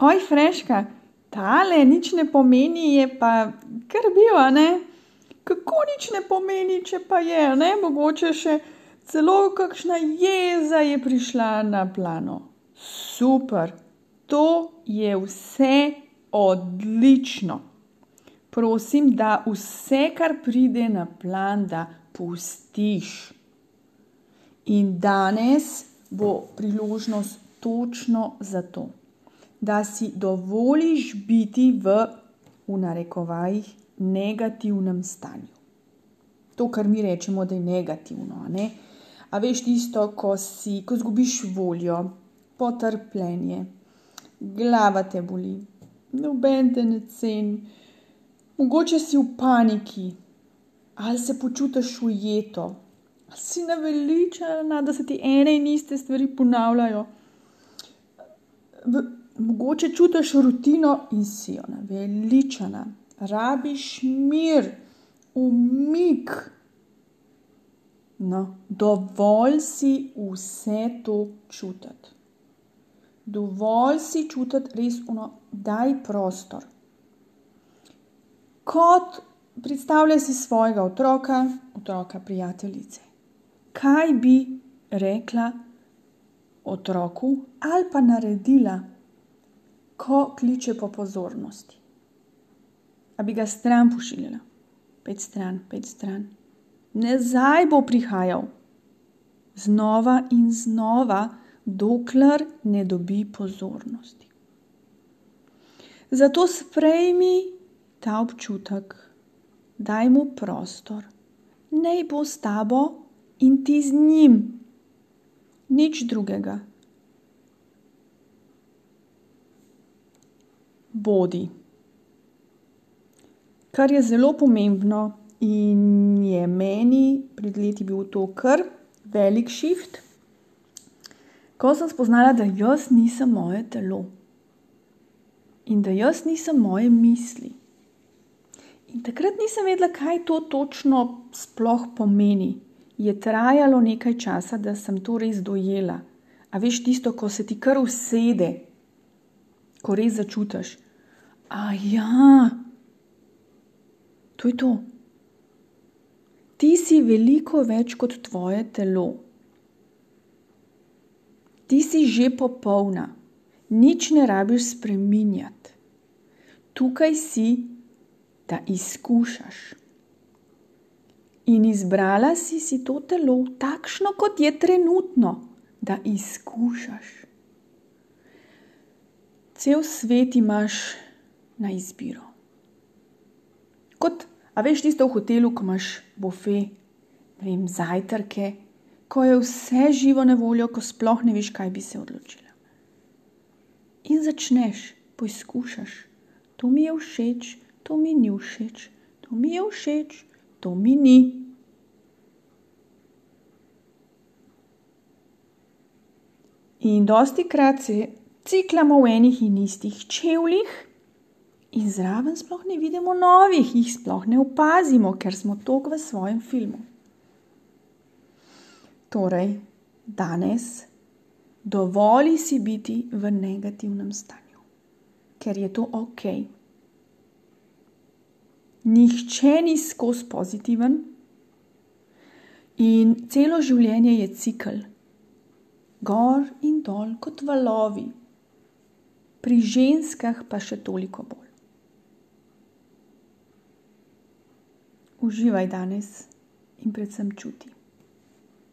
oj, freška, tale nič ne pomeni, je pa kar bil, a ne? Kako nič ne pomeni, če pa je, a ne? Mogoče še celo kakšna jeza je prišla na plano. Super, to je vse odlično. Prosim, da vse, kar pride na plan, da pustiš. In danes bo priložnost točno za to, da si dovoliš biti v, v narekovajih, negativnem stanju. To, kar mi rečemo, da je negativno. Ne? A veš tisto, ko si, ko zgubiš voljo, potrpljenje, glava te boli, noben te ne ceni, mogoče si v paniki, ali se počutiš ujeto, ali si naveličana, da se ti ene in iste stvari ponavljajo. Mogoče čutiš rutino in si jo naveličana, rabiš mir, umik. No, dovolj si vse to čutiti. Dovolj si čutiti res ono, daj prostor. Kot predstavljaj si svojega otroka, otroka prijateljice. Kaj bi rekla otroku ali pa naredila, ko kliče po pozornosti? A bi ga stran pošiljala? Pojdi stran, pojdi stran. Nazaj bo prihajal. Znova in znova, dokler ne dobi pozornosti. Zato sprejmi ta občutek, daj mu prostor, naj bo s tabo in ti z njim. Nič drugega. Bodi kar je zelo pomembno in je meni pred leti bil to kar velik šift, ko sem spoznala, da jaz nisem moje telo in da jaz nisem moje misli. In takrat nisem vedela, kaj to točno sploh pomeni. Je trajalo nekaj časa, da sem to res dojela. A veš tisto, ko se ti kar usede, ko res začutiš. Aja, To je to. Ti si veliko več kot tvoje telo. Ti si že popolna, nič ne rabiš spreminjati. Tukaj si, da izkušaš. In izbrala si si to telo, takšno kot je trenutno, da izkušaš. Cel svet imaš na izbiro. Kot A veš tisto v hotelu, ko imaš bofe, ne vem, zajtrke, ko je vse živo na voljo, ko sploh ne veš, kaj bi se odločila. In začneš, poizkušaš, to mi je všeč, to mi ni všeč, to mi je všeč, to mi ni. In dosti krat se ciklamo v enih in istih čevljih in zraven sploh ne vidimo novih, jih sploh ne opazimo, ker smo toliko v svojem filmu. Torej, danes dovoli si biti v negativnem stanju, ker je to ok. Nihče ni skozi pozitiven, in celo življenje je cikl, gor in dol, kot valovi, pri ženskah pa še toliko bolj. Uživaj danes in predvsem čuti.